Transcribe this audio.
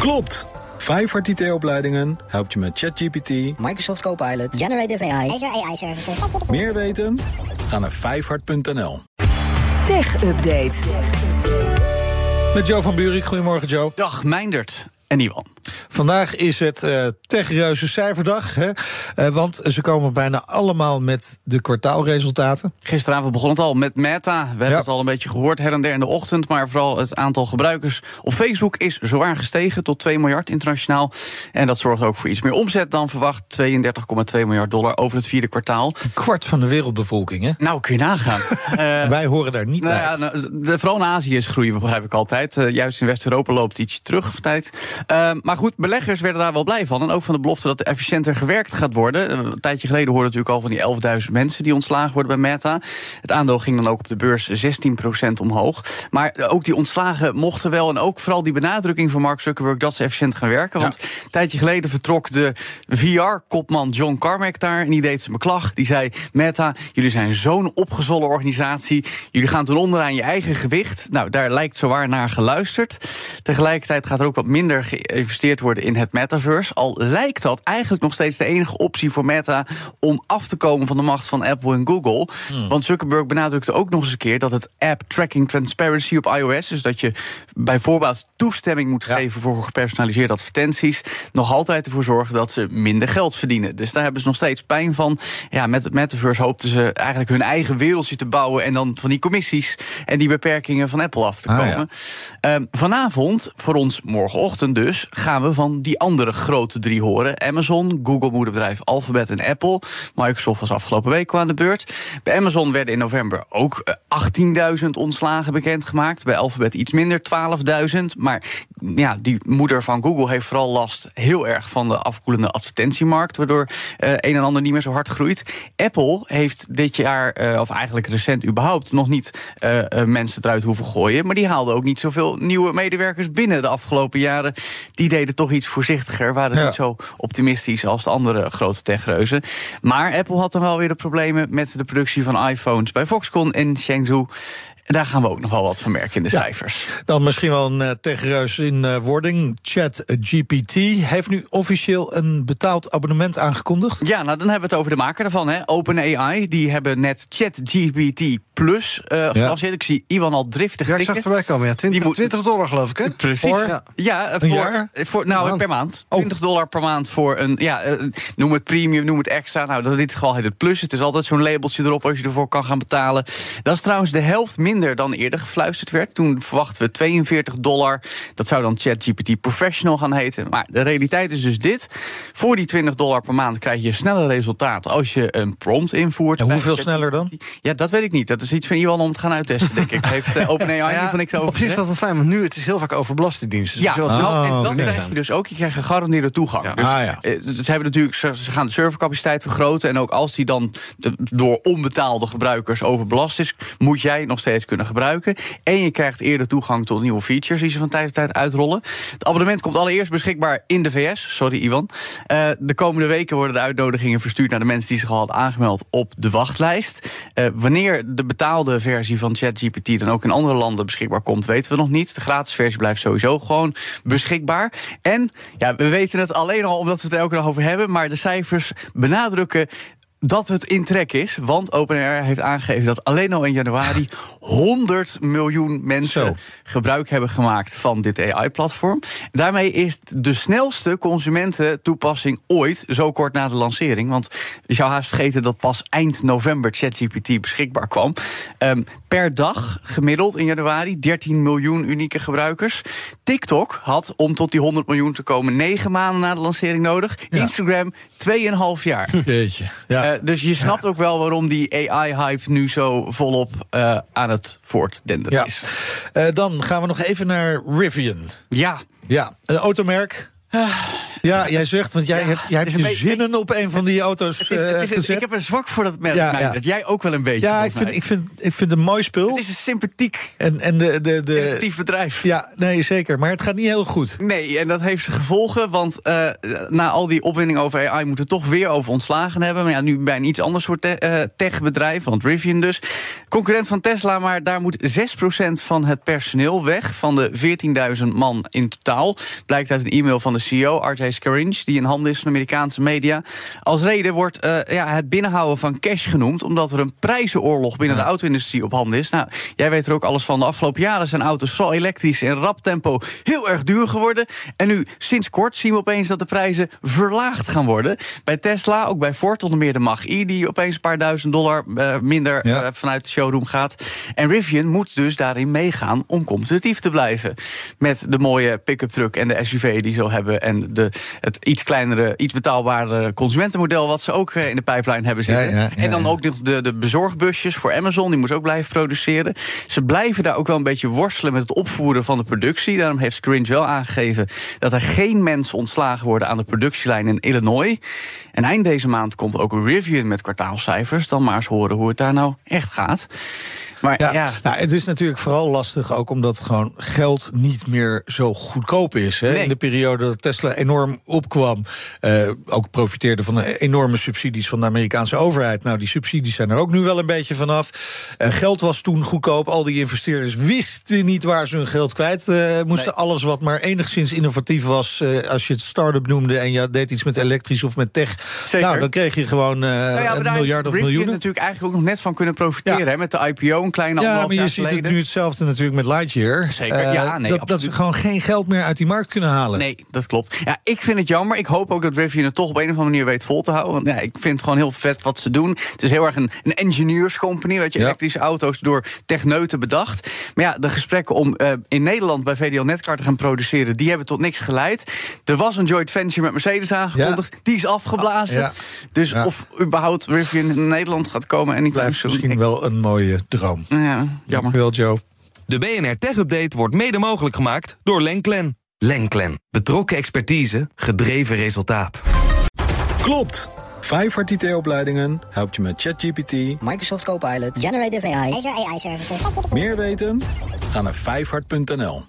Klopt! Vijfhart IT-opleidingen helpt je met ChatGPT, Microsoft Copilot, Generative AI, Azure AI Services. meer weten? Ga naar vijfhart.nl. Tech Update. Met Joe van Buurik. Goedemorgen, Joe. Dag Meindert en Iwan. Vandaag is het uh, techreuze cijferdag. Hè? Uh, want ze komen bijna allemaal met de kwartaalresultaten. Gisteravond begon het al met Meta. We hebben het al een beetje gehoord her en der in de ochtend. Maar vooral het aantal gebruikers op Facebook is zwaar gestegen tot 2 miljard internationaal. En dat zorgt ook voor iets meer omzet dan verwacht. 32,2 miljard dollar over het vierde kwartaal. Een kwart van de wereldbevolking, hè? Nou, kun je nagaan. uh, Wij horen daar niet nou, bij. Ja, nou, de, vooral in Azië is groeien, begrijp ik altijd. juist in West-Europa loopt iets terug of tijd. maar goed, beleggers werden daar wel blij van. En ook van de belofte dat er efficiënter gewerkt gaat worden. Een tijdje geleden hoorde natuurlijk al van die 11.000 mensen die ontslagen worden bij Meta. Het aandeel ging dan ook op de beurs 16% omhoog. Maar ook die ontslagen mochten wel. En ook vooral die benadrukking van Mark Zuckerberg dat ze efficiënt gaan werken. Want een tijdje geleden vertrok de VR-kopman John Carmack daar. En die deed zijn beklag. Die zei: Meta, jullie zijn zo'n opgezwollen organisatie. Jullie gaan ten onder aan je eigen gewicht. Nou, daar lijkt zowaar naar geluisterd. Tegelijkertijd gaat er ook wat minder geïnvesteerd worden in het metaverse. Al lijkt dat eigenlijk nog steeds de enige optie voor Meta om af te komen van de macht van Apple en Google. Hmm. Want Zuckerberg benadrukte ook nog eens een keer dat het app tracking transparency op iOS, dus dat je bijvoorbeeld toestemming moet geven voor gepersonaliseerde advertenties, nog altijd ervoor zorgen dat ze minder geld verdienen. Dus daar hebben ze nog steeds pijn van. Ja, met het metaverse hoopten ze eigenlijk hun eigen wereldje te bouwen en dan van die commissies en die beperkingen van Apple af te komen. Ah, ja. uh, vanavond, voor ons morgenochtend dus, gaan we van die andere grote drie horen. Amazon, Google moederbedrijf Alphabet en Apple. Microsoft was afgelopen week aan de beurt. Bij Amazon werden in november ook 18.000 ontslagen bekendgemaakt. Bij Alphabet iets minder, 12.000. Maar ja, die moeder van Google heeft vooral last heel erg van de afkoelende advertentiemarkt, waardoor uh, een en ander niet meer zo hard groeit. Apple heeft dit jaar, uh, of eigenlijk recent überhaupt, nog niet mensen eruit hoeven gooien. Maar die haalden ook niet zoveel nieuwe medewerkers binnen de afgelopen jaren. Die deden toch iets voorzichtiger, waren ja. niet zo optimistisch als de andere grote techreuzen. Maar Apple had dan wel weer de problemen met de productie van iPhones bij Foxconn in Daar gaan we ook nog wel wat van merken in de ja, cijfers. Dan misschien wel een uh, techreus in uh, wording. ChatGPT heeft nu officieel een betaald abonnement aangekondigd. Ja, nou dan hebben we het over de maker ervan. Hè. OpenAI, die hebben net ChatGPT Plus uh, gelanceerd. Ja. Ik zie Iwan al driftig Ja, ik zag erbij komen. Ja, 20, moet... 20 dollar geloof ik, hè? Precies. Voor, ja, ja voor, jaar? voor nou, maand. per maand. Oh. 20 dollar per maand voor een, ja, noem het premium, noem het extra. Nou, in dit geval heet het Plus. Het is altijd zo'n labeltje erop als je ervoor kan gaan betalen. Dat is trouwens de helft minder dan eerder gefluisterd werd. Toen verwachten we 42 dollar. Dat zou dan ChatGPT Professional gaan heten. Maar de realiteit is dus dit. Voor die 20 dollar per maand krijg je snelle resultaten als je een prompt invoert. En hoeveel sneller dan? Ja, dat weet ik niet. Dat is iets van Iwan om te gaan uittesten, denk ik. Heeft uh, OpenAI ja, van niks over Op zich is dat wel fijn, want nu het is heel vaak over belastingdiensten. Ja, nou, oh, en dat krijg je dus ook. Je krijgt gegarandeerde toegang. Ja. Dus, ah, ja. ze hebben natuurlijk, ze gaan de servercapaciteit vergroten. En ook als die dan door onbetaalde gebruikers overbelast is, moet jij nog steeds kunnen gebruiken. En je krijgt eerder toegang tot nieuwe features die ze van tijd tot tijd uitrollen. Het abonnement komt allereerst beschikbaar in de VS. Sorry, Ivan. Uh, de komende weken worden de uitnodigingen verstuurd naar de mensen die zich al hadden aangemeld op de wachtlijst. Uh, wanneer de betaalde versie van ChatGPT dan ook in andere landen beschikbaar komt, weten we nog niet. De gratis versie blijft sowieso gewoon beschikbaar. En ja, we weten het alleen al omdat we het elke dag over hebben, maar de cijfers benadrukken dat het in trek is. Want OpenAI heeft aangegeven dat alleen al in januari 100 miljoen mensen Zo. gebruik hebben gemaakt van dit AI-platform. Daarmee is het de snelste consumententoepassing ooit, zo kort na de lancering. Want je zou haast vergeten dat pas eind november ChatGPT beschikbaar kwam. Um, per dag gemiddeld in januari 13 miljoen unieke gebruikers. TikTok had om tot die 100 miljoen te komen 9 maanden na de lancering nodig. Ja. Instagram 2,5 jaar. Jeetje. Ja. Uh, dus je snapt ja. ook wel waarom die AI-hype nu zo volop uh, aan het voortdenderen ja. is. Uh, dan gaan we nog even naar Rivian. Ja. Ja, een automerk. Uh, Ja, jij zegt, want jij Ja, hebt, jij hebt je zinnen op een van die auto's Het is, eh, het is- gezet. ik heb een zwak voor dat merk. Ja, ja. Dat jij ook wel een beetje. ja, ik vind, ik, vind, ik vind het een mooi spul. Het is een sympathiek, En, en de, de, de, innovatief bedrijf. ja, nee, zeker. Maar het gaat niet heel goed. Nee, en dat heeft gevolgen. Want eh, na al die opwinding over AI moeten we toch weer over ontslagen hebben. Maar ja, nu bij een iets ander soort te- eh, techbedrijf, want Rivian dus. Concurrent van Tesla, maar daar moet 6% van het personeel weg. Van de 14.000 man in totaal. Blijkt uit een e-mail van de CEO, Scaringe, die in handen is van Amerikaanse media. Als reden wordt eh, ja, het binnenhouden van cash genoemd, omdat er een prijzenoorlog binnen de auto-industrie op handen is. Nou, jij weet er ook alles van. De afgelopen jaren zijn auto's vooral elektrisch in rap tempo heel erg duur geworden. En nu, sinds kort, zien we opeens dat de prijzen verlaagd gaan worden. Bij Tesla, ook bij Ford, onder meer de Mach-E, die opeens een paar duizend dollar eh, minder Ja. eh, vanuit de showroom gaat. En Rivian moet dus daarin meegaan om competitief te blijven. Met de mooie pick-up truck en de SUV die ze al hebben. En de, het iets kleinere, iets betaalbare consumentenmodel... wat ze ook eh, in de pijplijn hebben zitten. Ja, ja, ja, en dan ook nog de, de bezorgbusjes voor Amazon. Die moeten ook blijven produceren. Ze blijven daar ook wel een beetje worstelen met het opvoeren van de productie. Daarom heeft Scringe wel aangegeven dat er geen mensen ontslagen worden aan de productielijn in Illinois. En eind deze maand komt ook een review met kwartaalcijfers. Dan maar eens horen hoe het daar nou echt gaat. Maar Ja, ja, Nou, het is natuurlijk vooral lastig ook omdat gewoon geld niet meer zo goedkoop is. Hè? Nee. In de periode dat Tesla enorm opkwam, eh, ook profiteerde van de enorme subsidies van de Amerikaanse overheid. Nou, die subsidies zijn er ook nu wel een beetje vanaf. Eh, geld was toen goedkoop. Al die investeerders wisten niet waar ze hun geld kwijt eh, moesten. Nee. Alles wat maar enigszins innovatief was, eh, als je het start-up noemde en je deed iets met elektrisch of met tech, Zeker. nou, dan kreeg je gewoon eh, Nou ja, een daar miljard of miljoenen. natuurlijk eigenlijk ook nog net van kunnen profiteren. Ja. Hè, met de IPO, kleine Ja, maar je ziet het nu hetzelfde natuurlijk met Lightyear. Zeker, Eh, ja, nee, dat, dat ze gewoon geen geld meer uit die markt kunnen halen. Nee, dat klopt. Ja, ik vind het jammer. Ik hoop ook dat Rivian het toch op een of andere manier weet vol te houden. Want ja, ik vind het gewoon heel vet wat ze doen. Het is heel erg een, een engineerscompany, weet je, Ja. elektrische auto's door techneuten bedacht. Maar ja, de gesprekken om eh, in Nederland bij VDL Netcar te gaan produceren, die hebben tot niks geleid. Er was een joint venture met Mercedes aangekondigd, die is afgeblazen. Ja. Dus of überhaupt Rivian in Nederland gaat komen en niet Blijft misschien wel een mooie droom. Ja, jammer. Dankjewel, Joe. De BNR Tech Update wordt mede mogelijk gemaakt door Lenklen. Lenklen. Betrokken expertise, gedreven resultaat. Klopt! Vijfhart IT-opleidingen helpt je met ChatGPT. Microsoft Copilot. Generative AI. Azure AI Services. Meer weten? Ga naar vijfhart.nl.